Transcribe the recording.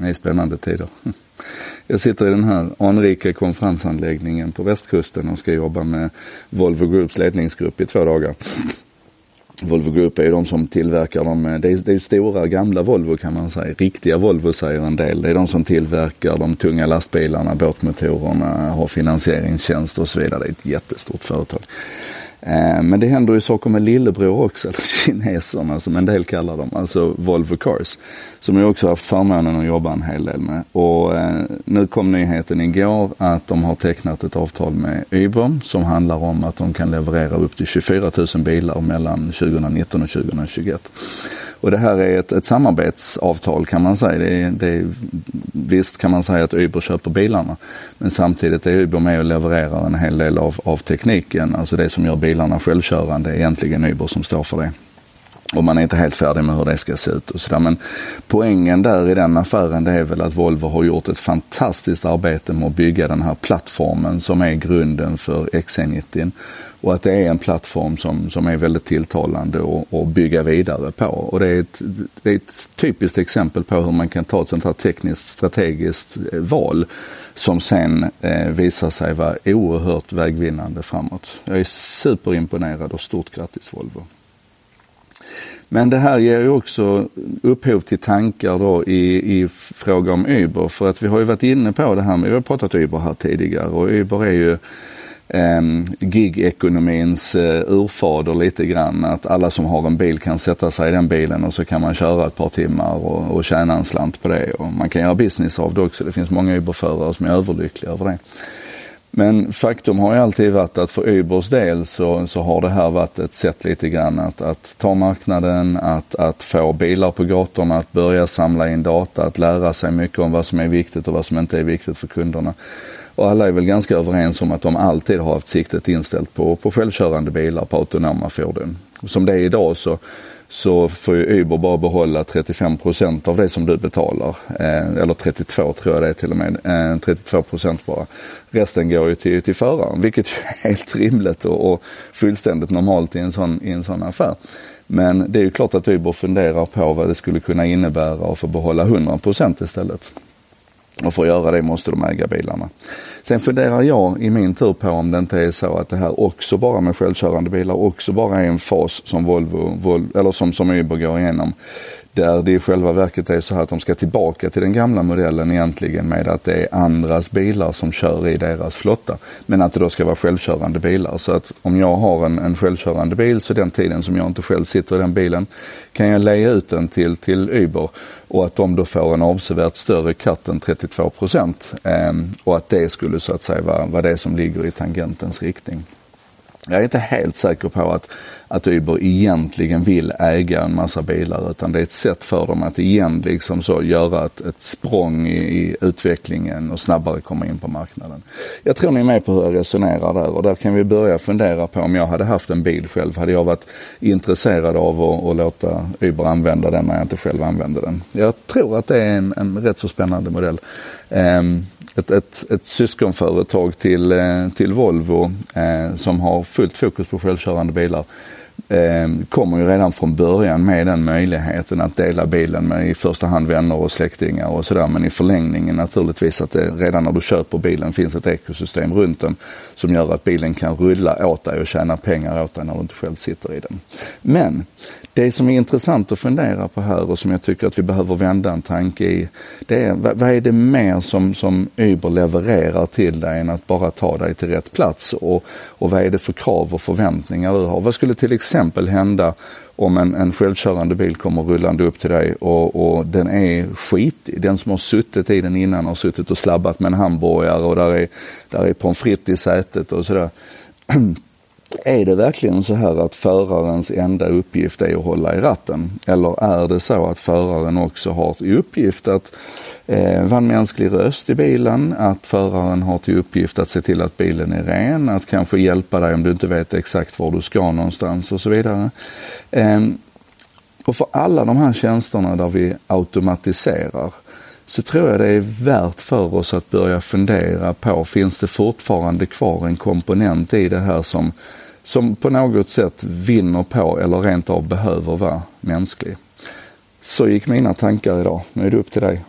Det är spännande tider. Jag sitter i den här anrika konferensanläggningen på västkusten och ska jobba med Volvo Groups ledningsgrupp i två dagar. Volvo Group är ju de som tillverkar de, det är, det är stora gamla Volvo kan man säga, riktiga Volvo säger en del. Det är de som tillverkar de tunga lastbilarna, båtmotorerna, har finansieringstjänster och så vidare. Det är ett jättestort företag. Eh, men det händer ju saker med lillebror också, eller kineserna som en del kallar dem, alltså Volvo Cars. Som jag också haft förmånen att jobba en hel del med. Och eh, nu kom nyheten igår att de har tecknat ett avtal med Uber som handlar om att de kan leverera upp till 24 000 bilar mellan 2019 och 2021. Och det här är ett, ett samarbetsavtal kan man säga. Det är, det är, visst kan man säga att Uber köper bilarna, men samtidigt är Uber med och levererar en hel del av, av tekniken. Alltså det som gör bilarna självkörande är egentligen Uber som står för det. Och man är inte helt färdig med hur det ska se ut och sådär. Men poängen där i den affären det är väl att Volvo har gjort ett fantastiskt arbete med att bygga den här plattformen som är grunden för XC90. Och att det är en plattform som, som är väldigt tilltalande att bygga vidare på. Och det är, ett, det är ett typiskt exempel på hur man kan ta ett sånt här tekniskt strategiskt val som sen eh, visar sig vara oerhört vägvinnande framåt. Jag är superimponerad och stort grattis Volvo. Men det här ger ju också upphov till tankar då i, i fråga om Uber. För att vi har ju varit inne på det här med, vi har pratat Uber här tidigare och Uber är ju eh, gig-ekonomins eh, urfader lite grann. Att alla som har en bil kan sätta sig i den bilen och så kan man köra ett par timmar och, och tjäna en slant på det. Och man kan göra business av det också. Det finns många Uber-förare som är överlyckliga över det. Men faktum har ju alltid varit att för Ubers del så, så har det här varit ett sätt lite grann att, att ta marknaden, att, att få bilar på gatorna, att börja samla in data, att lära sig mycket om vad som är viktigt och vad som inte är viktigt för kunderna. Och alla är väl ganska överens om att de alltid har haft siktet inställt på, på självkörande bilar, på autonoma fordon. Som det är idag så så får ju Uber bara behålla 35 procent av det som du betalar. Eh, eller 32 tror jag det är till och med. Eh, 32 procent bara. Resten går ju till, till föraren, vilket är helt rimligt och, och fullständigt normalt i en, sån, i en sån affär. Men det är ju klart att Uber funderar på vad det skulle kunna innebära att få behålla 100 procent istället. Och för att göra det måste de äga bilarna. Sen funderar jag i min tur på om det inte är så att det här också bara med självkörande bilar också bara är en fas som Volvo, Volvo eller som, som Uber går igenom. Där det i själva verket är så här att de ska tillbaka till den gamla modellen egentligen med att det är andras bilar som kör i deras flotta. Men att det då ska vara självkörande bilar. Så att om jag har en, en självkörande bil så den tiden som jag inte själv sitter i den bilen kan jag leja ut den till, till Uber och att de då får en avsevärt större cut än 32 procent. Ehm, och att det skulle så att säga vara, vara det som ligger i tangentens riktning. Jag är inte helt säker på att, att Uber egentligen vill äga en massa bilar utan det är ett sätt för dem att igen liksom så göra ett, ett språng i, i utvecklingen och snabbare komma in på marknaden. Jag tror ni är med på hur jag resonerar där och där kan vi börja fundera på om jag hade haft en bil själv, hade jag varit intresserad av att, att låta Uber använda den när jag inte själv använde den. Jag tror att det är en, en rätt så spännande modell. Um, ett, ett, ett syskonföretag till, eh, till Volvo eh, som har fullt fokus på självkörande bilar eh, kommer ju redan från början med den möjligheten att dela bilen med i första hand vänner och släktingar och sådär. Men i förlängningen naturligtvis att det redan när du köper bilen finns ett ekosystem runt den som gör att bilen kan rulla åt dig och tjäna pengar åt dig när du inte själv sitter i den. Men det som är intressant att fundera på här och som jag tycker att vi behöver vända en tanke i, det är vad är det mer som, som Uber levererar till dig än att bara ta dig till rätt plats? Och, och vad är det för krav och förväntningar du har? Vad skulle till exempel hända om en, en självkörande bil kommer rullande upp till dig och, och den är skitig. Den som har suttit i den innan har suttit och slabbat med en hamburgare och där är, där är pommes frites i sätet och sådär. Är det verkligen så här att förarens enda uppgift är att hålla i ratten? Eller är det så att föraren också har till uppgift att eh, vara en mänsklig röst i bilen, att föraren har till uppgift att se till att bilen är ren, att kanske hjälpa dig om du inte vet exakt var du ska någonstans och så vidare. Eh, och för alla de här tjänsterna där vi automatiserar så tror jag det är värt för oss att börja fundera på, finns det fortfarande kvar en komponent i det här som, som på något sätt vinner på eller rent av behöver vara mänsklig? Så gick mina tankar idag. Nu är det upp till dig.